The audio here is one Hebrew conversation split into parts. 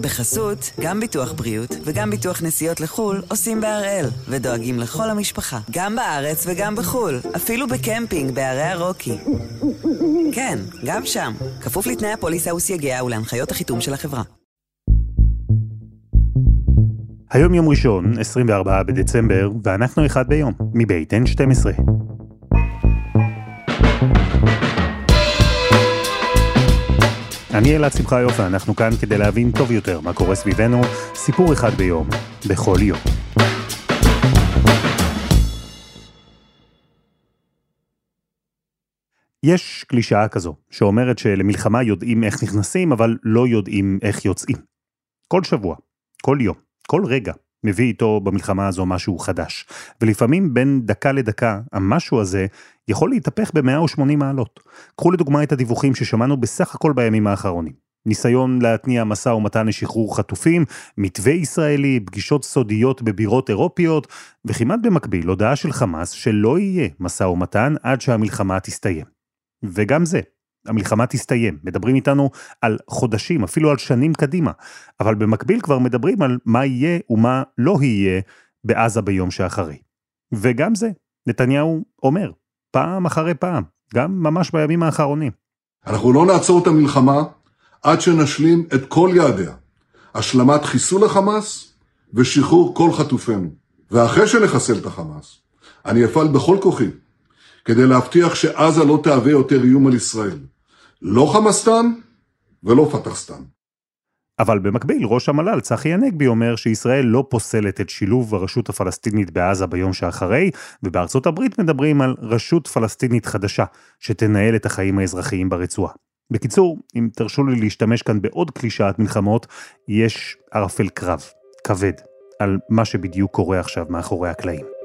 בחסות, גם ביטוח בריאות וגם ביטוח נסיעות לחו"ל עושים בהראל, ודואגים לכל המשפחה, גם בארץ וגם בחו"ל, אפילו בקמפינג בערי הרוקי. כן, גם שם, כפוף לתנאי הפוליסה וסייגיה ולהנחיות החיתום של החברה. היום יום ראשון, 24 בדצמבר, ואנחנו אחד ביום, מבית N12. אני אלעד שמחיוף ואנחנו כאן כדי להבין טוב יותר מה קורה סביבנו, סיפור אחד ביום, בכל יום. יש קלישאה כזו, שאומרת שלמלחמה יודעים איך נכנסים, אבל לא יודעים איך יוצאים. כל שבוע, כל יום, כל רגע, מביא איתו במלחמה הזו משהו חדש. ולפעמים בין דקה לדקה, המשהו הזה יכול להתהפך ב-180 מעלות. קחו לדוגמה את הדיווחים ששמענו בסך הכל בימים האחרונים. ניסיון להתניע משא ומתן לשחרור חטופים, מתווה ישראלי, פגישות סודיות בבירות אירופיות, וכמעט במקביל הודעה של חמאס שלא יהיה משא ומתן עד שהמלחמה תסתיים. וגם זה, המלחמה תסתיים. מדברים איתנו על חודשים, אפילו על שנים קדימה, אבל במקביל כבר מדברים על מה יהיה ומה לא יהיה בעזה ביום שאחרי. וגם זה, נתניהו אומר, פעם אחרי פעם, גם ממש בימים האחרונים. אנחנו לא נעצור את המלחמה עד שנשלים את כל יעדיה. השלמת חיסול החמאס ושחרור כל חטופינו. ואחרי שנחסל את החמאס, אני אפעל בכל כוחי כדי להבטיח שעזה לא תהווה יותר איום על ישראל. לא חמאסטן ולא פתחסטן. אבל במקביל, ראש המל"ל צחי הנגבי אומר שישראל לא פוסלת את שילוב הרשות הפלסטינית בעזה ביום שאחרי, ובארצות הברית מדברים על רשות פלסטינית חדשה, שתנהל את החיים האזרחיים ברצועה. בקיצור, אם תרשו לי להשתמש כאן בעוד קלישאת מלחמות, יש ערפל קרב, כבד, על מה שבדיוק קורה עכשיו מאחורי הקלעים.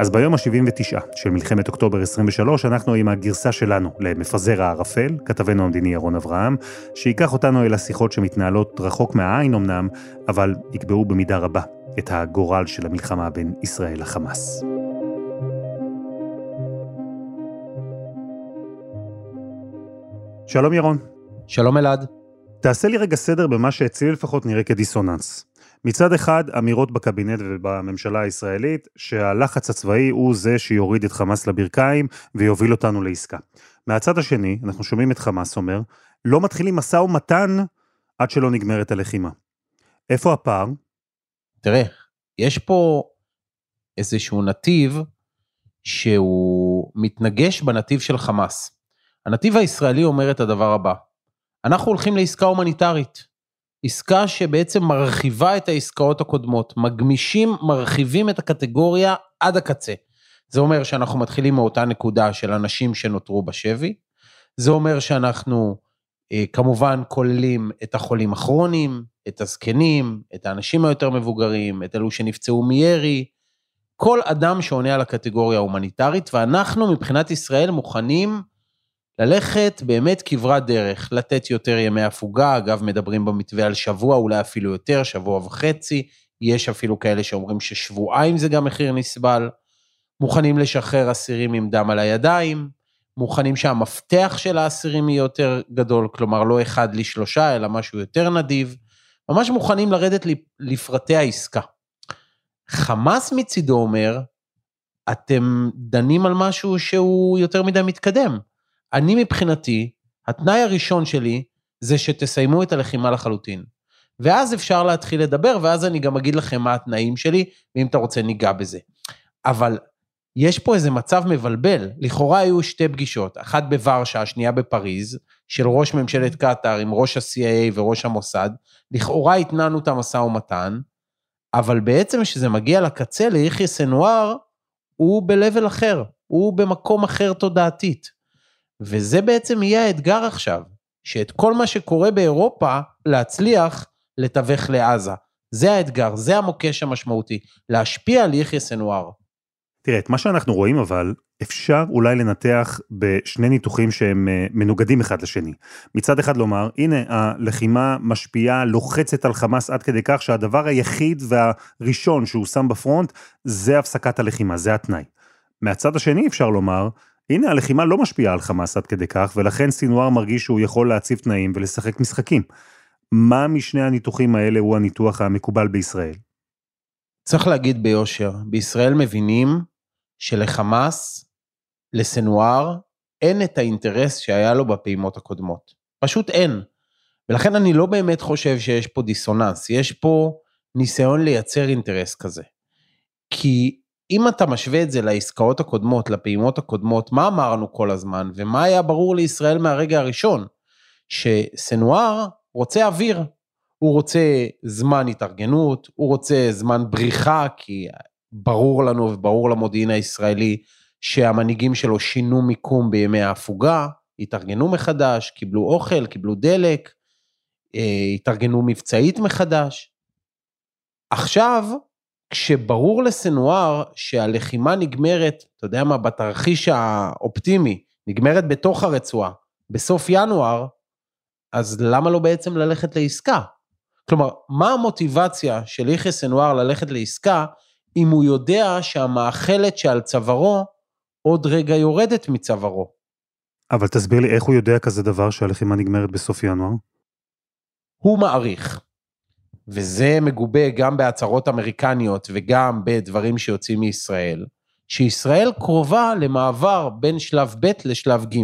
אז ביום ה-79 של מלחמת אוקטובר 23, אנחנו עם הגרסה שלנו למפזר הערפל, כתבנו המדיני ירון אברהם, שייקח אותנו אל השיחות שמתנהלות רחוק מהעין אמנם, אבל יקבעו במידה רבה את הגורל של המלחמה בין ישראל לחמאס. שלום ירון. שלום אלעד. תעשה לי רגע סדר במה שאצלי לפחות נראה כדיסוננס. מצד אחד, אמירות בקבינט ובממשלה הישראלית, שהלחץ הצבאי הוא זה שיוריד את חמאס לברכיים ויוביל אותנו לעסקה. מהצד השני, אנחנו שומעים את חמאס אומר, לא מתחילים משא ומתן עד שלא נגמרת הלחימה. איפה הפער? תראה, יש פה איזשהו נתיב שהוא מתנגש בנתיב של חמאס. הנתיב הישראלי אומר את הדבר הבא, אנחנו הולכים לעסקה הומניטרית. עסקה שבעצם מרחיבה את העסקאות הקודמות, מגמישים, מרחיבים את הקטגוריה עד הקצה. זה אומר שאנחנו מתחילים מאותה נקודה של אנשים שנותרו בשבי, זה אומר שאנחנו אה, כמובן כוללים את החולים הכרוניים, את הזקנים, את האנשים היותר מבוגרים, את אלו שנפצעו מירי, כל אדם שעונה על הקטגוריה ההומניטרית, ואנחנו מבחינת ישראל מוכנים ללכת באמת כברת דרך, לתת יותר ימי הפוגה, אגב, מדברים במתווה על שבוע, אולי אפילו יותר, שבוע וחצי, יש אפילו כאלה שאומרים ששבועיים זה גם מחיר נסבל, מוכנים לשחרר אסירים עם דם על הידיים, מוכנים שהמפתח של האסירים יהיה יותר גדול, כלומר לא אחד לשלושה, אלא משהו יותר נדיב, ממש מוכנים לרדת לפרטי העסקה. חמאס מצידו אומר, אתם דנים על משהו שהוא יותר מדי מתקדם. אני מבחינתי, התנאי הראשון שלי זה שתסיימו את הלחימה לחלוטין. ואז אפשר להתחיל לדבר, ואז אני גם אגיד לכם מה התנאים שלי, ואם אתה רוצה ניגע בזה. אבל יש פה איזה מצב מבלבל. לכאורה היו שתי פגישות, אחת בוורשה, השנייה בפריז, של ראש ממשלת קטאר עם ראש ה-CIA וראש המוסד. לכאורה התנענו את המשא ומתן, אבל בעצם כשזה מגיע לקצה, ליחיא סנואר, הוא ב-level אחר, הוא במקום אחר תודעתית. וזה בעצם יהיה האתגר עכשיו, שאת כל מה שקורה באירופה, להצליח לתווך לעזה. זה האתגר, זה המוקש המשמעותי, להשפיע על יחיא סנואר. תראה, את מה שאנחנו רואים אבל, אפשר אולי לנתח בשני ניתוחים שהם אה, מנוגדים אחד לשני. מצד אחד לומר, הנה, הלחימה משפיעה, לוחצת על חמאס עד כדי כך שהדבר היחיד והראשון שהוא שם בפרונט, זה הפסקת הלחימה, זה התנאי. מהצד השני אפשר לומר, הנה, הלחימה לא משפיעה על חמאס עד כדי כך, ולכן סינואר מרגיש שהוא יכול להציב תנאים ולשחק משחקים. מה משני הניתוחים האלה הוא הניתוח המקובל בישראל? צריך להגיד ביושר, בישראל מבינים שלחמאס, לסנואר, אין את האינטרס שהיה לו בפעימות הקודמות. פשוט אין. ולכן אני לא באמת חושב שיש פה דיסוננס, יש פה ניסיון לייצר אינטרס כזה. כי אם אתה משווה את זה לעסקאות הקודמות, לפעימות הקודמות, מה אמרנו כל הזמן, ומה היה ברור לישראל מהרגע הראשון? שסנואר רוצה אוויר, הוא רוצה זמן התארגנות, הוא רוצה זמן בריחה, כי ברור לנו וברור למודיעין הישראלי שהמנהיגים שלו שינו מיקום בימי ההפוגה, התארגנו מחדש, קיבלו אוכל, קיבלו דלק, אה, התארגנו מבצעית מחדש. עכשיו, כשברור לסנואר שהלחימה נגמרת, אתה יודע מה, בתרחיש האופטימי, נגמרת בתוך הרצועה, בסוף ינואר, אז למה לא בעצם ללכת לעסקה? כלומר, מה המוטיבציה של יחיא סנואר ללכת לעסקה, אם הוא יודע שהמאכלת שעל צווארו עוד רגע יורדת מצווארו? אבל תסביר לי איך הוא יודע כזה דבר שהלחימה נגמרת בסוף ינואר? הוא מעריך, וזה מגובה גם בהצהרות אמריקניות וגם בדברים שיוצאים מישראל, שישראל קרובה למעבר בין שלב ב' לשלב ג'.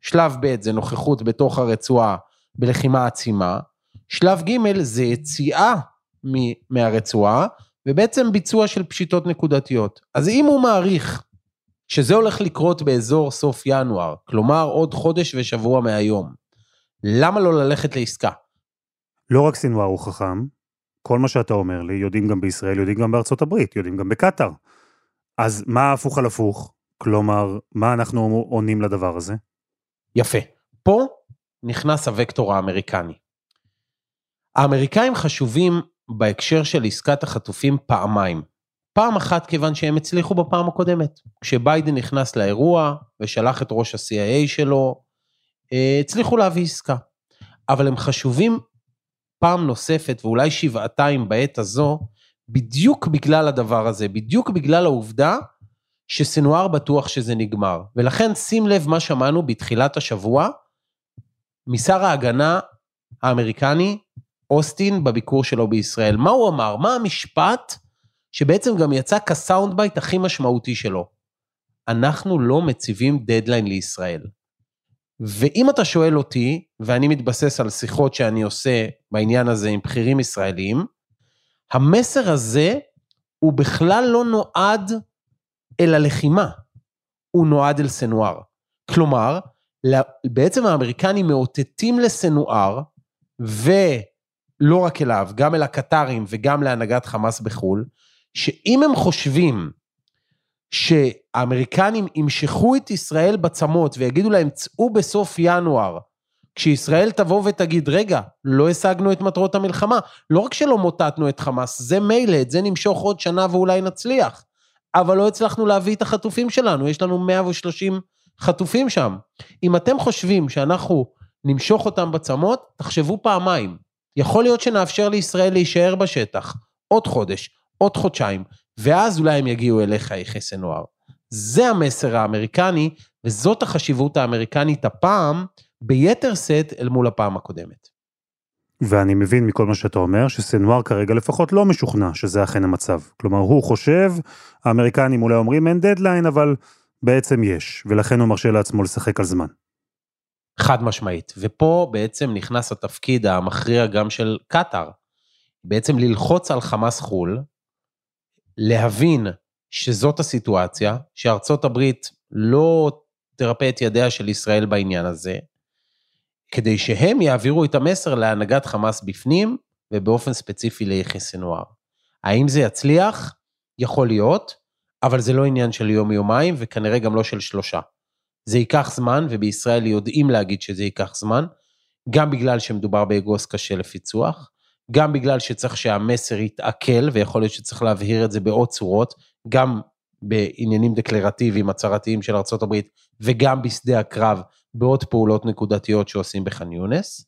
שלב ב' זה נוכחות בתוך הרצועה בלחימה עצימה, שלב ג' זה יציאה מהרצועה, ובעצם ביצוע של פשיטות נקודתיות. אז אם הוא מעריך שזה הולך לקרות באזור סוף ינואר, כלומר עוד חודש ושבוע מהיום, למה לא ללכת לעסקה? לא רק סינואר הוא חכם, כל מה שאתה אומר לי, יודעים גם בישראל, יודעים גם בארצות הברית, יודעים גם בקטאר. אז מה הפוך על הפוך? כלומר, מה אנחנו עונים לדבר הזה? יפה. פה נכנס הוקטור האמריקני. האמריקאים חשובים בהקשר של עסקת החטופים פעמיים. פעם אחת כיוון שהם הצליחו בפעם הקודמת. כשביידן נכנס לאירוע ושלח את ראש ה-CIA שלו, אה, הצליחו להביא עסקה. אבל הם חשובים פעם נוספת, ואולי שבעתיים בעת הזו, בדיוק בגלל הדבר הזה, בדיוק בגלל העובדה שסנואר בטוח שזה נגמר. ולכן שים לב מה שמענו בתחילת השבוע משר ההגנה האמריקני, אוסטין, בביקור שלו בישראל. מה הוא אמר? מה המשפט שבעצם גם יצא כ sound bite הכי משמעותי שלו? אנחנו לא מציבים דדליין לישראל. ואם אתה שואל אותי, ואני מתבסס על שיחות שאני עושה בעניין הזה עם בכירים ישראלים, המסר הזה הוא בכלל לא נועד אל הלחימה, הוא נועד אל סינוואר. כלומר, בעצם האמריקנים מאותתים לסנואר, ולא רק אליו, גם אל הקטרים וגם להנהגת חמאס בחו"ל, שאם הם חושבים שהאמריקנים ימשכו את ישראל בצמות ויגידו להם, צאו בסוף ינואר, כשישראל תבוא ותגיד, רגע, לא השגנו את מטרות המלחמה, לא רק שלא מוטטנו את חמאס, זה מילא, את זה נמשוך עוד שנה ואולי נצליח, אבל לא הצלחנו להביא את החטופים שלנו, יש לנו 130 חטופים שם. אם אתם חושבים שאנחנו נמשוך אותם בצמות, תחשבו פעמיים. יכול להיות שנאפשר לישראל להישאר בשטח עוד חודש, עוד חודשיים, ואז אולי הם יגיעו אליך, יחיא סנואר. זה המסר האמריקני, וזאת החשיבות האמריקנית הפעם, ביתר שאת אל מול הפעם הקודמת. ואני מבין מכל מה שאתה אומר, שסנואר כרגע לפחות לא משוכנע שזה אכן המצב. כלומר, הוא חושב, האמריקנים אולי אומרים אין דדליין, אבל בעצם יש, ולכן הוא מרשה לעצמו לשחק על זמן. חד משמעית, ופה בעצם נכנס התפקיד המכריע גם של קטאר. בעצם ללחוץ על חמאס חו"ל, להבין שזאת הסיטואציה, שארצות הברית לא תרפא את ידיה של ישראל בעניין הזה, כדי שהם יעבירו את המסר להנהגת חמאס בפנים, ובאופן ספציפי ליחיא סנואר. האם זה יצליח? יכול להיות, אבל זה לא עניין של יום-יומיים, וכנראה גם לא של שלושה. זה ייקח זמן, ובישראל יודעים להגיד שזה ייקח זמן, גם בגלל שמדובר באגוס קשה לפיצוח, גם בגלל שצריך שהמסר יתעכל, ויכול להיות שצריך להבהיר את זה בעוד צורות, גם בעניינים דקלרטיביים, הצהרתיים של ארה"ב, וגם בשדה הקרב, בעוד פעולות נקודתיות שעושים בח'אן יונס,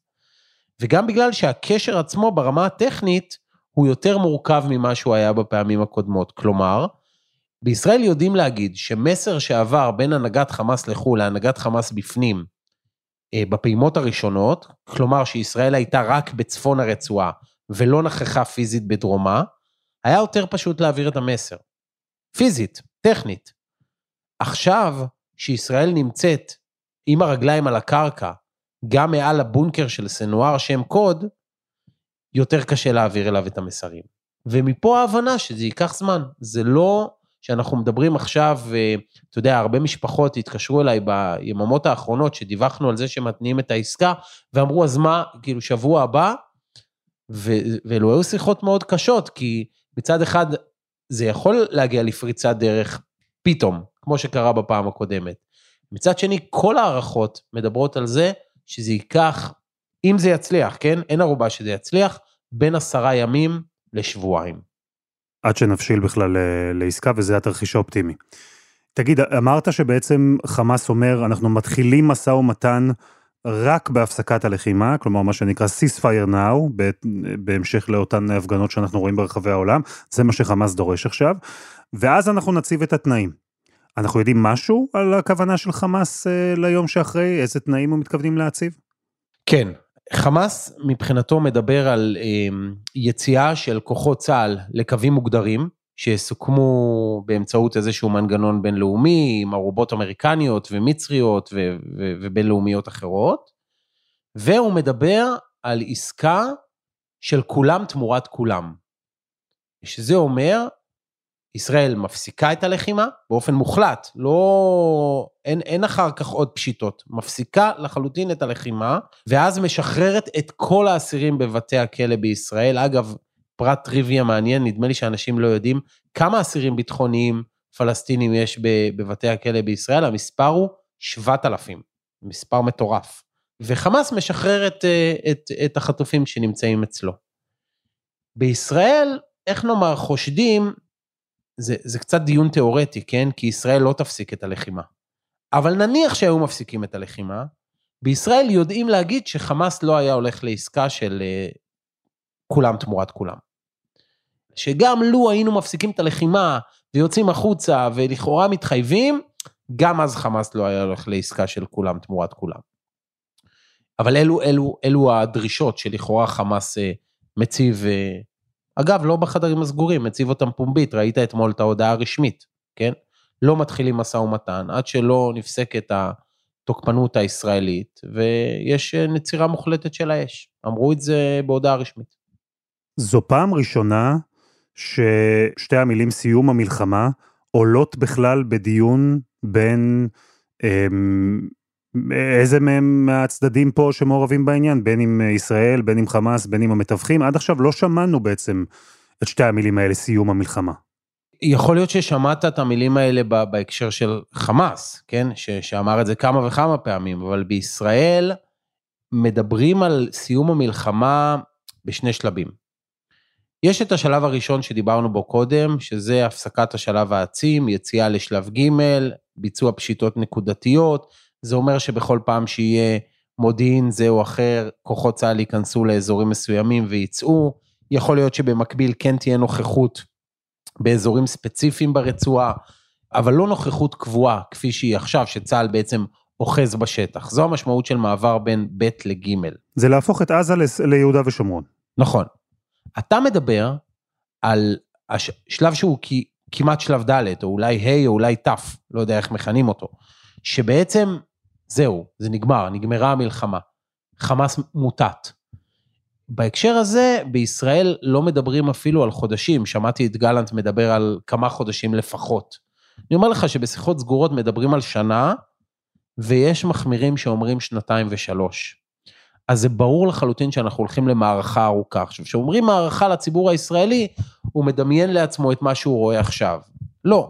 וגם בגלל שהקשר עצמו ברמה הטכנית הוא יותר מורכב ממה שהוא היה בפעמים הקודמות. כלומר, בישראל יודעים להגיד שמסר שעבר בין הנהגת חמאס לחו"ל להנהגת חמאס בפנים, אה, בפעימות הראשונות, כלומר שישראל הייתה רק בצפון הרצועה ולא נכחה פיזית בדרומה, היה יותר פשוט להעביר את המסר. פיזית, טכנית. עכשיו, שישראל נמצאת עם הרגליים על הקרקע, גם מעל הבונקר של סנואר שם קוד, יותר קשה להעביר אליו את המסרים. ומפה ההבנה שזה ייקח זמן. זה לא שאנחנו מדברים עכשיו, אה, אתה יודע, הרבה משפחות התקשרו אליי ביממות האחרונות שדיווחנו על זה שמתניעים את העסקה, ואמרו, אז מה, כאילו, שבוע הבא? ואלו היו שיחות מאוד קשות, כי מצד אחד זה יכול להגיע לפריצת דרך פתאום, כמו שקרה בפעם הקודמת. מצד שני, כל ההערכות מדברות על זה שזה ייקח, אם זה יצליח, כן? אין ערובה שזה יצליח, בין עשרה ימים לשבועיים. עד שנבשיל בכלל אה, לעסקה, וזה התרחיש האופטימי. תגיד, אמרת שבעצם חמאס אומר, אנחנו מתחילים משא ומתן רק בהפסקת הלחימה, כלומר מה שנקרא ceasefire now, בהמשך לאותן הפגנות שאנחנו רואים ברחבי העולם, זה מה שחמאס דורש עכשיו, ואז אנחנו נציב את התנאים. אנחנו יודעים משהו על הכוונה של חמאס אה, ליום שאחרי? איזה תנאים הם מתכוונים להציב? כן, חמאס מבחינתו מדבר על אה, יציאה של כוחות צה"ל לקווים מוגדרים, שיסוכמו באמצעות איזשהו מנגנון בינלאומי, עם ערובות אמריקניות ומצריות ו- ו- ובינלאומיות אחרות, והוא מדבר על עסקה של כולם תמורת כולם. שזה אומר ישראל מפסיקה את הלחימה באופן מוחלט, לא... אין, אין אחר כך עוד פשיטות, מפסיקה לחלוטין את הלחימה, ואז משחררת את כל האסירים בבתי הכלא בישראל. אגב, פרט טריוויה מעניין, נדמה לי שאנשים לא יודעים כמה אסירים ביטחוניים פלסטינים יש בבתי הכלא בישראל, המספר הוא 7,000, מספר מטורף. וחמאס משחרר את, אה, את, את החטופים שנמצאים אצלו. בישראל, איך נאמר, חושדים זה, זה קצת דיון תיאורטי, כן? כי ישראל לא תפסיק את הלחימה. אבל נניח שהיו מפסיקים את הלחימה, בישראל יודעים להגיד שחמאס לא היה הולך לעסקה של uh, כולם תמורת כולם. שגם לו היינו מפסיקים את הלחימה ויוצאים החוצה ולכאורה מתחייבים, גם אז חמאס לא היה הולך לעסקה של כולם תמורת כולם. אבל אלו, אלו, אלו הדרישות שלכאורה חמאס uh, מציב uh, אגב, לא בחדרים הסגורים, מציב אותם פומבית, ראית אתמול את ההודעה הרשמית, כן? לא מתחילים משא ומתן עד שלא נפסקת התוקפנות הישראלית, ויש אה, נצירה מוחלטת של האש. אמרו את זה בהודעה רשמית. זו פעם ראשונה ששתי המילים סיום המלחמה עולות בכלל בדיון בין אמ, איזה מהם מהצדדים פה שמעורבים בעניין, בין אם ישראל, בין אם חמאס, בין אם המתווכים, עד עכשיו לא שמענו בעצם את שתי המילים האלה, סיום המלחמה. יכול להיות ששמעת את המילים האלה בהקשר של חמאס, כן? ש, שאמר את זה כמה וכמה פעמים, אבל בישראל מדברים על סיום המלחמה בשני שלבים. יש את השלב הראשון שדיברנו בו קודם, שזה הפסקת השלב העצים, יציאה לשלב ג', ביצוע פשיטות נקודתיות, זה אומר שבכל פעם שיהיה מודיעין זה או אחר, כוחות צה"ל ייכנסו לאזורים מסוימים וייצאו. יכול להיות שבמקביל כן תהיה נוכחות באזורים ספציפיים ברצועה, אבל לא נוכחות קבועה כפי שהיא עכשיו, שצה"ל בעצם אוחז בשטח. זו המשמעות של מעבר בין ב' לג'. זה להפוך את עזה ליהודה ושומרון. נכון. אתה מדבר על השלב שהוא כמעט שלב ד', או אולי ה' או אולי ת', לא יודע איך מכנים אותו, שבעצם זהו, זה נגמר, נגמרה המלחמה. חמאס מוטט. בהקשר הזה, בישראל לא מדברים אפילו על חודשים, שמעתי את גלנט מדבר על כמה חודשים לפחות. אני אומר לך שבשיחות סגורות מדברים על שנה, ויש מחמירים שאומרים שנתיים ושלוש. אז זה ברור לחלוטין שאנחנו הולכים למערכה ארוכה. עכשיו, כשאומרים מערכה לציבור הישראלי, הוא מדמיין לעצמו את מה שהוא רואה עכשיו. לא.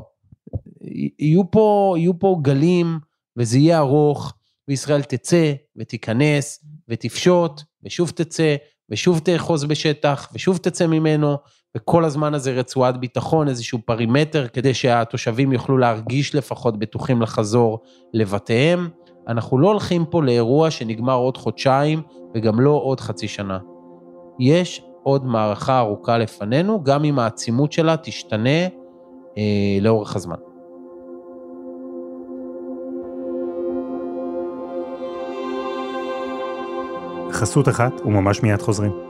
יהיו פה, יהיו פה גלים, וזה יהיה ארוך, וישראל תצא ותיכנס ותפשוט, ושוב תצא, ושוב תאחוז בשטח, ושוב תצא ממנו, וכל הזמן הזה רצועת ביטחון, איזשהו פרימטר, כדי שהתושבים יוכלו להרגיש לפחות בטוחים לחזור לבתיהם. אנחנו לא הולכים פה לאירוע שנגמר עוד חודשיים, וגם לא עוד חצי שנה. יש עוד מערכה ארוכה לפנינו, גם אם העצימות שלה תשתנה אה, לאורך הזמן. חסות אחת וממש מיד חוזרים.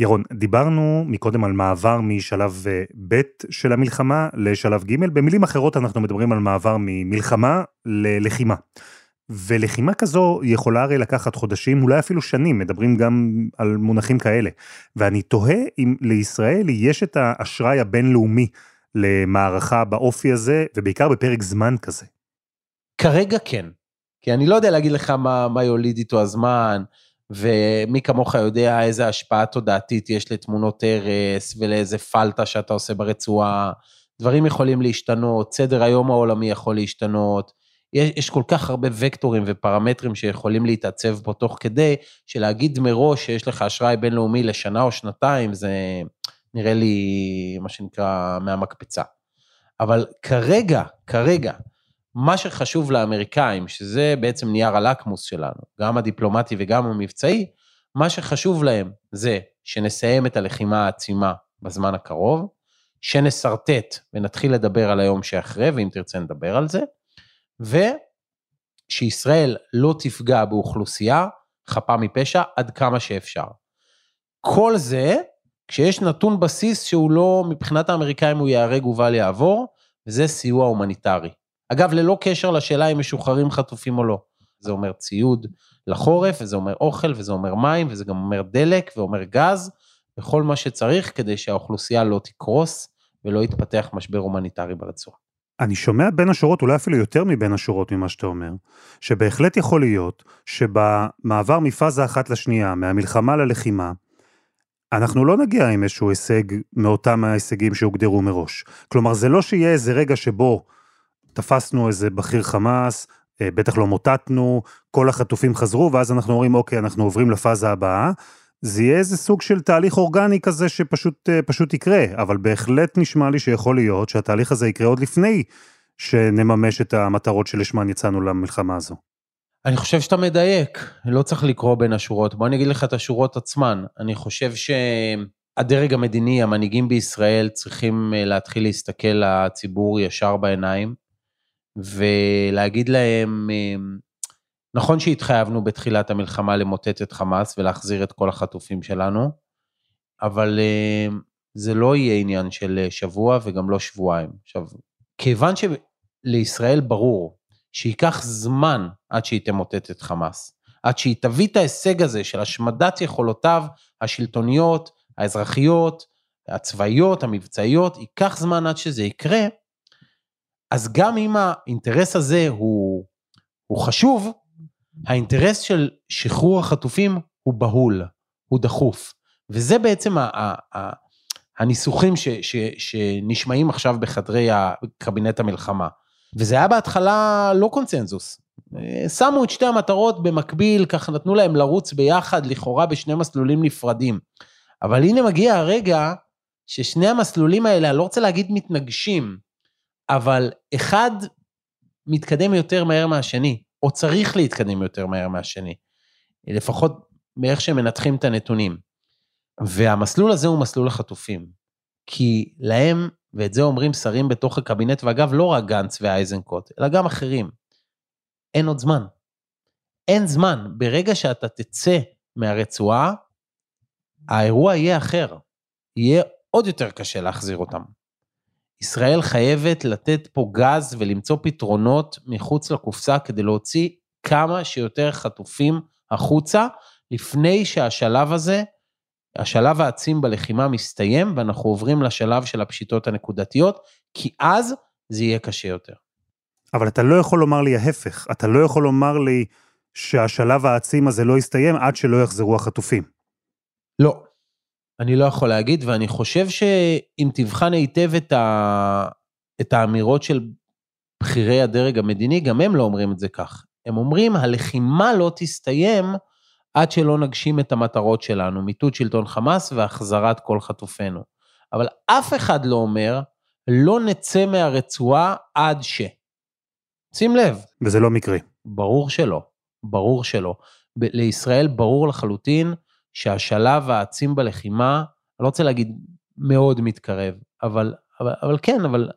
ירון, דיברנו מקודם על מעבר משלב אה, ב' של המלחמה לשלב ג', במילים אחרות אנחנו מדברים על מעבר ממלחמה ללחימה. ולחימה כזו יכולה הרי לקחת חודשים, אולי אפילו שנים, מדברים גם על מונחים כאלה. ואני תוהה אם לישראל יש את האשראי הבינלאומי למערכה באופי הזה, ובעיקר בפרק זמן כזה. כרגע כן, כי אני לא יודע להגיד לך מה, מה יוליד איתו הזמן, ומי כמוך יודע איזה השפעה תודעתית יש לתמונות הרס ולאיזה פלטה שאתה עושה ברצועה. דברים יכולים להשתנות, סדר היום העולמי יכול להשתנות. יש, יש כל כך הרבה וקטורים ופרמטרים שיכולים להתעצב פה תוך כדי, שלהגיד מראש שיש לך אשראי בינלאומי לשנה או שנתיים, זה נראה לי, מה שנקרא, מהמקפצה. אבל כרגע, כרגע, מה שחשוב לאמריקאים, שזה בעצם נייר הלקמוס שלנו, גם הדיפלומטי וגם המבצעי, מה שחשוב להם זה שנסיים את הלחימה העצימה בזמן הקרוב, שנסרטט ונתחיל לדבר על היום שאחרי, ואם תרצה נדבר על זה, ושישראל לא תפגע באוכלוסייה חפה מפשע עד כמה שאפשר. כל זה כשיש נתון בסיס שהוא לא, מבחינת האמריקאים הוא ייהרג ובל יעבור, וזה סיוע הומניטרי. אגב, ללא קשר לשאלה אם משוחררים חטופים או לא. זה אומר ציוד לחורף, וזה אומר אוכל, וזה אומר מים, וזה גם אומר דלק, ואומר גז, וכל מה שצריך כדי שהאוכלוסייה לא תקרוס ולא יתפתח משבר הומניטרי ברצועה. אני שומע בין השורות, אולי אפילו יותר מבין השורות ממה שאתה אומר, שבהחלט יכול להיות שבמעבר מפאזה אחת לשנייה, מהמלחמה ללחימה, אנחנו לא נגיע עם איזשהו הישג מאותם ההישגים שהוגדרו מראש. כלומר, זה לא שיהיה איזה רגע שבו תפסנו איזה בכיר חמאס, אה, בטח לא מוטטנו, כל החטופים חזרו, ואז אנחנו אומרים, אוקיי, אנחנו עוברים לפאזה הבאה. זה יהיה איזה סוג של תהליך אורגני כזה שפשוט אה, יקרה, אבל בהחלט נשמע לי שיכול להיות שהתהליך הזה יקרה עוד לפני שנממש את המטרות שלשמן יצאנו למלחמה הזו. אני חושב שאתה מדייק, לא צריך לקרוא בין השורות. בוא אני אגיד לך את השורות עצמן. אני חושב שהדרג המדיני, המנהיגים בישראל, צריכים אה, להתחיל להסתכל לציבור ישר בעיניים, ולהגיד להם, אמ, נכון שהתחייבנו בתחילת המלחמה למוטט את חמאס ולהחזיר את כל החטופים שלנו, אבל אמ, זה לא יהיה עניין של שבוע וגם לא שבועיים. עכשיו, כיוון שלישראל ברור שייקח זמן עד שהיא תמוטט את חמאס, עד שהיא תביא את ההישג הזה של השמדת יכולותיו השלטוניות, האזרחיות, הצבאיות, המבצעיות, ייקח זמן עד שזה יקרה, אז גם אם האינטרס הזה הוא, הוא חשוב, האינטרס של שחרור החטופים הוא בהול, הוא דחוף. וזה בעצם ה, ה, ה, הניסוחים ש, ש, שנשמעים עכשיו בחדרי קבינט המלחמה. וזה היה בהתחלה לא קונצנזוס. שמו את שתי המטרות במקביל, ככה נתנו להם לרוץ ביחד, לכאורה בשני מסלולים נפרדים. אבל הנה מגיע הרגע ששני המסלולים האלה, אני לא רוצה להגיד מתנגשים, אבל אחד מתקדם יותר מהר מהשני, או צריך להתקדם יותר מהר מהשני, לפחות מאיך שהם מנתחים את הנתונים. והמסלול הזה הוא מסלול החטופים. כי להם, ואת זה אומרים שרים בתוך הקבינט, ואגב, לא רק גנץ ואייזנקוט, אלא גם אחרים, אין עוד זמן. אין זמן. ברגע שאתה תצא מהרצועה, האירוע יהיה אחר. יהיה עוד יותר קשה להחזיר אותם. ישראל חייבת לתת פה גז ולמצוא פתרונות מחוץ לקופסה כדי להוציא כמה שיותר חטופים החוצה, לפני שהשלב הזה השלב העצים בלחימה מסתיים ואנחנו עוברים לשלב של הפשיטות הנקודתיות, כי אז זה יהיה קשה יותר. אבל אתה לא יכול לומר לי ההפך, אתה לא יכול לומר לי שהשלב העצים הזה לא יסתיים עד שלא יחזרו החטופים. לא, אני לא יכול להגיד, ואני חושב שאם תבחן היטב את, ה... את האמירות של בכירי הדרג המדיני, גם הם לא אומרים את זה כך. הם אומרים, הלחימה לא תסתיים עד שלא נגשים את המטרות שלנו, מיטוט שלטון חמאס והחזרת כל חטופינו. אבל אף אחד לא אומר, לא נצא מהרצועה עד ש. שים לב. וזה לא מקרי. ברור שלא, ברור שלא. ב- לישראל ברור לחלוטין שהשלב העצים בלחימה, אני לא רוצה להגיד מאוד מתקרב, אבל, אבל, אבל כן, אבל,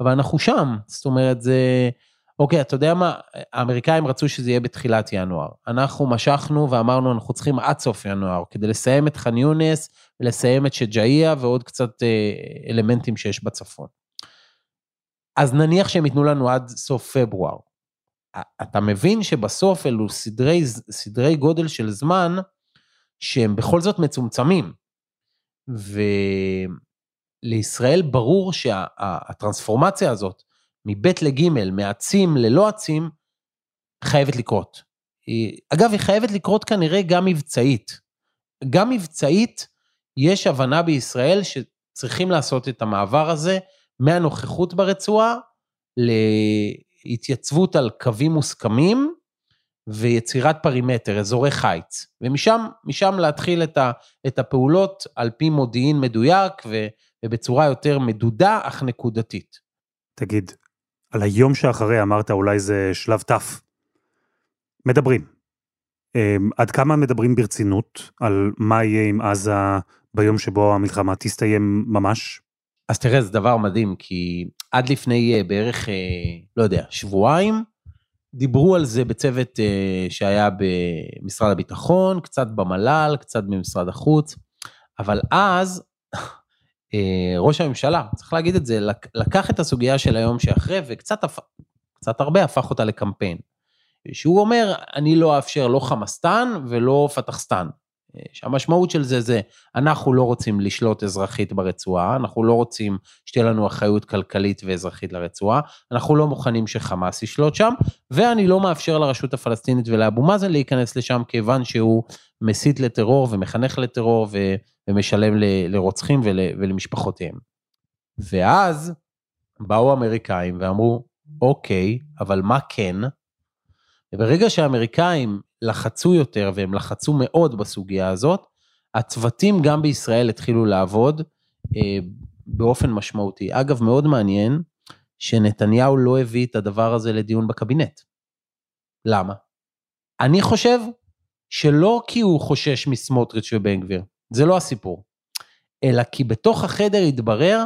אבל אנחנו שם. זאת אומרת, זה... אוקיי, אתה יודע מה? האמריקאים רצו שזה יהיה בתחילת ינואר. אנחנו משכנו ואמרנו, אנחנו צריכים עד סוף ינואר, כדי לסיים את ח'אן יונס, ולסיים את שג'אעיה ועוד קצת אה, אלמנטים שיש בצפון. אז נניח שהם ייתנו לנו עד סוף פברואר. אתה מבין שבסוף אלו סדרי, סדרי גודל של זמן שהם בכל זאת מצומצמים. ולישראל ברור שהטרנספורמציה הזאת, מב' לג', מעצים ללא עצים, חייבת לקרות. אגב, היא חייבת לקרות כנראה גם מבצעית. גם מבצעית, יש הבנה בישראל שצריכים לעשות את המעבר הזה מהנוכחות ברצועה להתייצבות על קווים מוסכמים ויצירת פרימטר, אזורי חיץ. ומשם משם להתחיל את, ה, את הפעולות על פי מודיעין מדויק ו, ובצורה יותר מדודה אך נקודתית. תגיד, על היום שאחרי אמרת אולי זה שלב ת'. מדברים. אמ, עד כמה מדברים ברצינות על מה יהיה עם עזה ביום שבו המלחמה תסתיים ממש? אז תראה, זה דבר מדהים, כי עד לפני אה, בערך, אה, לא יודע, שבועיים, דיברו על זה בצוות אה, שהיה במשרד הביטחון, קצת במל"ל, קצת במשרד החוץ, אבל אז ראש הממשלה, צריך להגיד את זה, לקח את הסוגיה של היום שאחרי וקצת קצת הרבה הפך אותה לקמפיין. שהוא אומר, אני לא אאפשר לא חמאסטן ולא פתחסטן. שהמשמעות של זה זה, אנחנו לא רוצים לשלוט אזרחית ברצועה, אנחנו לא רוצים שתהיה לנו אחריות כלכלית ואזרחית לרצועה, אנחנו לא מוכנים שחמאס ישלוט שם, ואני לא מאפשר לרשות הפלסטינית ולאבו מאזן להיכנס לשם, כיוון שהוא מסית לטרור ומחנך לטרור ו- ומשלם ל- לרוצחים ול- ולמשפחותיהם. ואז באו האמריקאים ואמרו, אוקיי, אבל מה כן? וברגע שהאמריקאים לחצו יותר, והם לחצו מאוד בסוגיה הזאת, הצוותים גם בישראל התחילו לעבוד אה, באופן משמעותי. אגב, מאוד מעניין שנתניהו לא הביא את הדבר הזה לדיון בקבינט. למה? אני חושב שלא כי הוא חושש מסמוטריץ' ובן גביר, זה לא הסיפור, אלא כי בתוך החדר התברר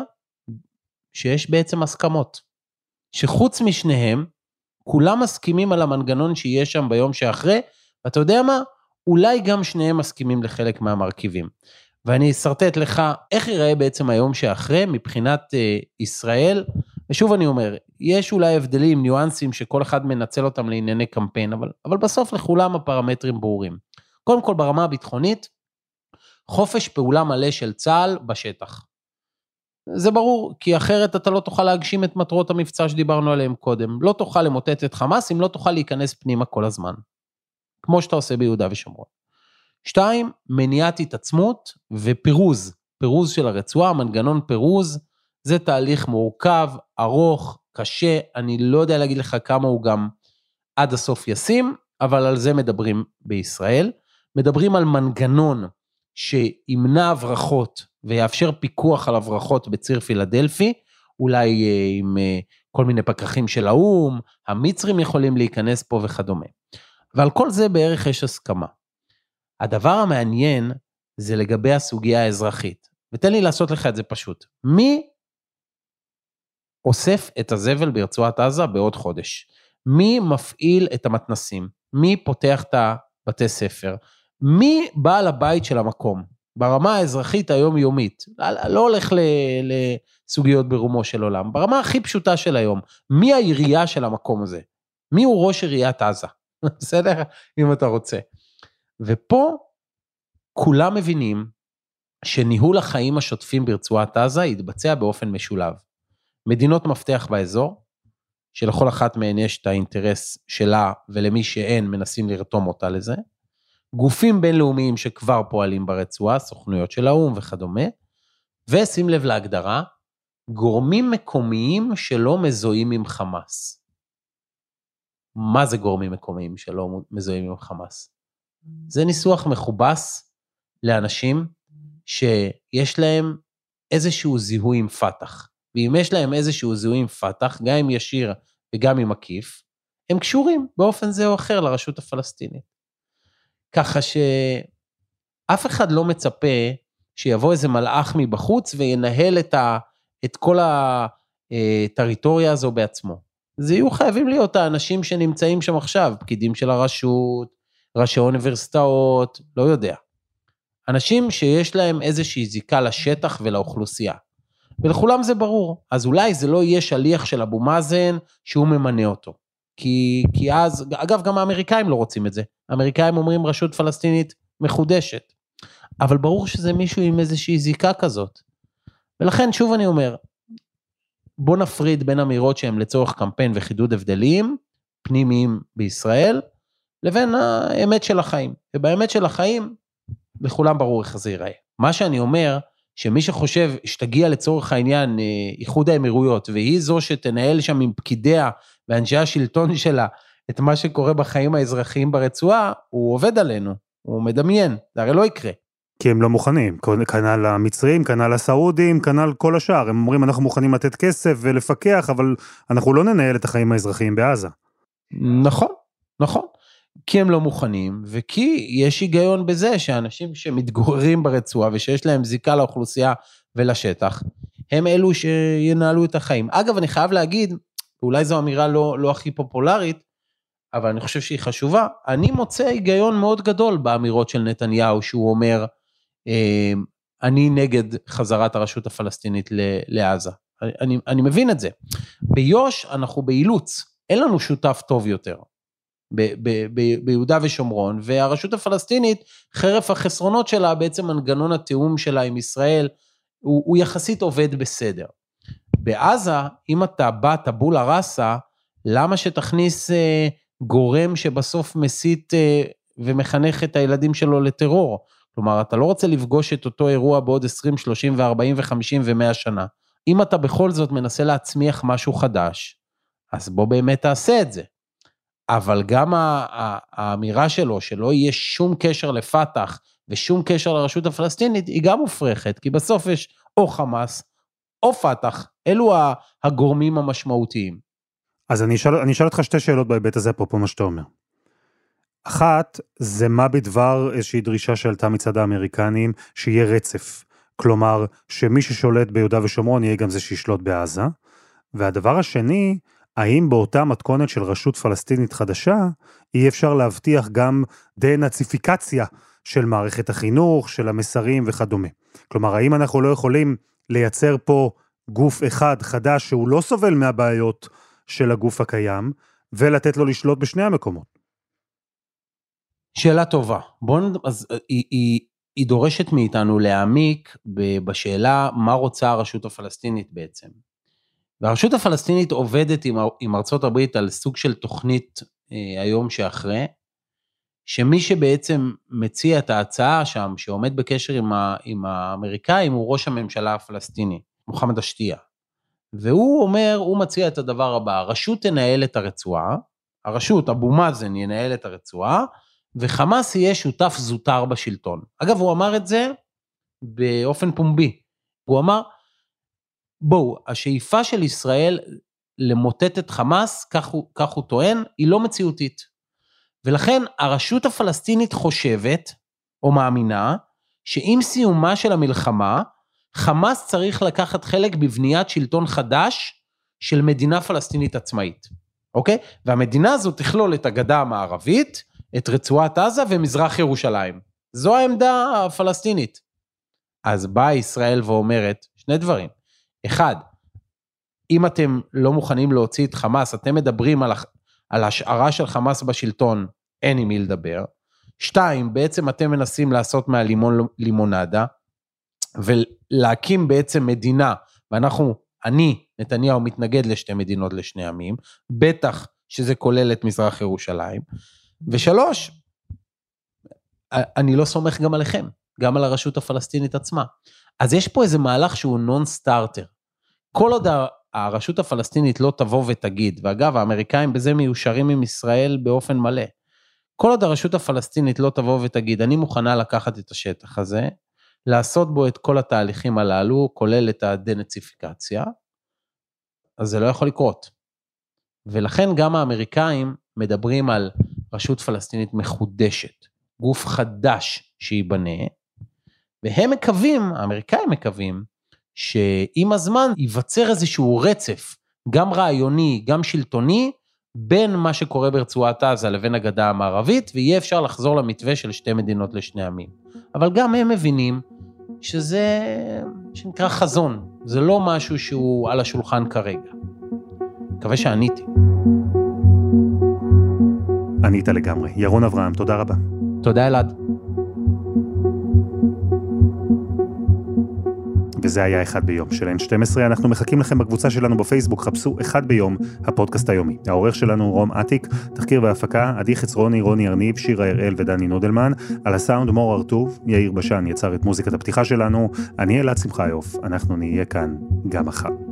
שיש בעצם הסכמות. שחוץ משניהם, כולם מסכימים על המנגנון שיהיה שם ביום שאחרי, ואתה יודע מה? אולי גם שניהם מסכימים לחלק מהמרכיבים. ואני אשרטט לך איך ייראה בעצם היום שאחרי מבחינת אה, ישראל. ושוב אני אומר, יש אולי הבדלים, ניואנסים שכל אחד מנצל אותם לענייני קמפיין, אבל, אבל בסוף לכולם הפרמטרים ברורים. קודם כל ברמה הביטחונית, חופש פעולה מלא של צה"ל בשטח. זה ברור, כי אחרת אתה לא תוכל להגשים את מטרות המבצע שדיברנו עליהן קודם. לא תוכל למוטט את חמאס אם לא תוכל להיכנס פנימה כל הזמן. כמו שאתה עושה ביהודה ושומרון. שתיים, מניעת התעצמות ופירוז, פירוז של הרצועה, מנגנון פירוז, זה תהליך מורכב, ארוך, קשה, אני לא יודע להגיד לך כמה הוא גם עד הסוף ישים, אבל על זה מדברים בישראל. מדברים על מנגנון שימנע הברחות ויאפשר פיקוח על הברחות בציר פילדלפי, אולי אה, עם אה, כל מיני פקחים של האו"ם, המצרים יכולים להיכנס פה וכדומה. ועל כל זה בערך יש הסכמה. הדבר המעניין זה לגבי הסוגיה האזרחית, ותן לי לעשות לך את זה פשוט. מי אוסף את הזבל ברצועת עזה בעוד חודש? מי מפעיל את המתנסים? מי פותח את הבתי ספר? מי בעל הבית של המקום? ברמה האזרחית היומיומית, לא הולך לסוגיות ברומו של עולם, ברמה הכי פשוטה של היום, מי העירייה של המקום הזה? מי הוא ראש עיריית עזה? בסדר? אם אתה רוצה. ופה כולם מבינים שניהול החיים השוטפים ברצועת עזה יתבצע באופן משולב. מדינות מפתח באזור, שלכל אחת מהן יש את האינטרס שלה ולמי שאין מנסים לרתום אותה לזה, גופים בינלאומיים שכבר פועלים ברצועה, סוכנויות של האו"ם וכדומה, ושים לב להגדרה, גורמים מקומיים שלא מזוהים עם חמאס. מה זה גורמים מקומיים שלא מזוהים עם חמאס? זה ניסוח מכובס לאנשים שיש להם איזשהו זיהוי עם פת"ח. ואם יש להם איזשהו זיהוי עם פת"ח, גם אם ישיר וגם אם עקיף, הם קשורים באופן זה או אחר לרשות הפלסטינית. ככה שאף אחד לא מצפה שיבוא איזה מלאך מבחוץ וינהל את, ה, את כל הטריטוריה הזו בעצמו. זה יהיו חייבים להיות האנשים שנמצאים שם עכשיו, פקידים של הרשות, ראשי אוניברסיטאות, לא יודע. אנשים שיש להם איזושהי זיקה לשטח ולאוכלוסייה. ולכולם זה ברור. אז אולי זה לא יהיה שליח של אבו מאזן שהוא ממנה אותו. כי, כי אז, אגב, גם האמריקאים לא רוצים את זה. האמריקאים אומרים רשות פלסטינית מחודשת. אבל ברור שזה מישהו עם איזושהי זיקה כזאת. ולכן, שוב אני אומר, בוא נפריד בין אמירות שהן לצורך קמפיין וחידוד הבדלים פנימיים בישראל, לבין האמת של החיים. ובאמת של החיים, לכולם ברור איך זה ייראה. מה שאני אומר, שמי שחושב שתגיע לצורך העניין אה, איחוד האמירויות, והיא זו שתנהל שם עם פקידיה ואנשי השלטון שלה את מה שקורה בחיים האזרחיים ברצועה, הוא עובד עלינו, הוא מדמיין, זה הרי לא יקרה. כי הם לא מוכנים, כנ"ל המצרים, כנ"ל הסעודים, כנ"ל כל השאר, הם אומרים אנחנו מוכנים לתת כסף ולפקח, אבל אנחנו לא ננהל את החיים האזרחיים בעזה. נכון, נכון. כי הם לא מוכנים, וכי יש היגיון בזה שאנשים שמתגוררים ברצועה ושיש להם זיקה לאוכלוסייה ולשטח, הם אלו שינהלו את החיים. אגב, אני חייב להגיד, אולי זו אמירה לא, לא הכי פופולרית, אבל אני חושב שהיא חשובה, אני מוצא היגיון מאוד גדול באמירות של נתניהו, שהוא אומר, אני נגד חזרת הרשות הפלסטינית לעזה. אני, אני מבין את זה. ביו"ש אנחנו באילוץ, אין לנו שותף טוב יותר. ב- ב- ב- ביהודה ושומרון, והרשות הפלסטינית, חרף החסרונות שלה, בעצם מנגנון התיאום שלה עם ישראל, הוא, הוא יחסית עובד בסדר. בעזה, אם אתה בא טבולה ראסה, למה שתכניס אה, גורם שבסוף מסית אה, ומחנך את הילדים שלו לטרור? כלומר, אתה לא רוצה לפגוש את אותו אירוע בעוד 20, 30 ו-40 ו-50 ו-100 שנה. אם אתה בכל זאת מנסה להצמיח משהו חדש, אז בוא באמת תעשה את זה. אבל גם האמירה שלו שלא יהיה שום קשר לפת"ח ושום קשר לרשות הפלסטינית, היא גם מופרכת, כי בסוף יש או חמאס או פת"ח, אלו הגורמים המשמעותיים. אז אני אשאל, אני אשאל אותך שתי שאלות בהיבט הזה, אפרופו מה שאתה אומר. אחת, זה מה בדבר איזושהי דרישה שעלתה מצד האמריקנים, שיהיה רצף. כלומר, שמי ששולט ביהודה ושומרון יהיה גם זה שישלוט בעזה. והדבר השני, האם באותה מתכונת של רשות פלסטינית חדשה, אי אפשר להבטיח גם דה-נאציפיקציה של מערכת החינוך, של המסרים וכדומה. כלומר, האם אנחנו לא יכולים לייצר פה גוף אחד חדש שהוא לא סובל מהבעיות של הגוף הקיים, ולתת לו לשלוט בשני המקומות? שאלה טובה. בואו, אז היא, היא, היא דורשת מאיתנו להעמיק בשאלה מה רוצה הרשות הפלסטינית בעצם. והרשות הפלסטינית עובדת עם, עם ארצות הברית על סוג של תוכנית אה, היום שאחרי, שמי שבעצם מציע את ההצעה שם, שעומד בקשר עם, ה, עם האמריקאים, הוא ראש הממשלה הפלסטיני, מוחמד אשתיה. והוא אומר, הוא מציע את הדבר הבא, הרשות תנהל את הרצועה, הרשות, אבו מאזן ינהל את הרצועה, וחמאס יהיה שותף זוטר בשלטון. אגב, הוא אמר את זה באופן פומבי. הוא אמר, בואו, השאיפה של ישראל למוטט את חמאס, כך הוא, כך הוא טוען, היא לא מציאותית. ולכן הרשות הפלסטינית חושבת, או מאמינה, שעם סיומה של המלחמה, חמאס צריך לקחת חלק בבניית שלטון חדש של מדינה פלסטינית עצמאית, אוקיי? והמדינה הזאת תכלול את הגדה המערבית, את רצועת עזה ומזרח ירושלים. זו העמדה הפלסטינית. אז באה ישראל ואומרת שני דברים. אחד, אם אתם לא מוכנים להוציא את חמאס, אתם מדברים על, על השערה של חמאס בשלטון, אין עם מי לדבר. שתיים, בעצם אתם מנסים לעשות מהלימון לימונדה, ולהקים בעצם מדינה, ואנחנו, אני, נתניהו, מתנגד לשתי מדינות לשני עמים, בטח שזה כולל את מזרח ירושלים. ושלוש, אני לא סומך גם עליכם, גם על הרשות הפלסטינית עצמה. אז יש פה איזה מהלך שהוא נון סטארטר. כל עוד הרשות הפלסטינית לא תבוא ותגיד, ואגב, האמריקאים בזה מיושרים עם ישראל באופן מלא, כל עוד הרשות הפלסטינית לא תבוא ותגיד, אני מוכנה לקחת את השטח הזה, לעשות בו את כל התהליכים הללו, כולל את הדנציפיקציה, אז זה לא יכול לקרות. ולכן גם האמריקאים מדברים על רשות פלסטינית מחודשת, גוף חדש שייבנה, והם מקווים, האמריקאים מקווים, שעם הזמן ייווצר איזשהו רצף, גם רעיוני, גם שלטוני, בין מה שקורה ברצועת עזה לבין הגדה המערבית, ויהיה אפשר לחזור למתווה של שתי מדינות לשני עמים. אבל גם הם מבינים שזה, שנקרא חזון, זה לא משהו שהוא על השולחן כרגע. מקווה שעניתי. ענית לגמרי. ירון אברהם, תודה רבה. תודה אלעד. וזה היה אחד ביום של N12. אנחנו מחכים לכם בקבוצה שלנו בפייסבוק, חפשו אחד ביום, הפודקאסט היומי. העורך שלנו רום אטיק, תחקיר והפקה, עדי חצרוני, רוני ארניב, שירה הראל ודני נודלמן. על הסאונד מור ארטוב, יאיר בשן יצר את מוזיקת הפתיחה שלנו. אני אלעד שמחיוף, אנחנו נהיה כאן גם מחר.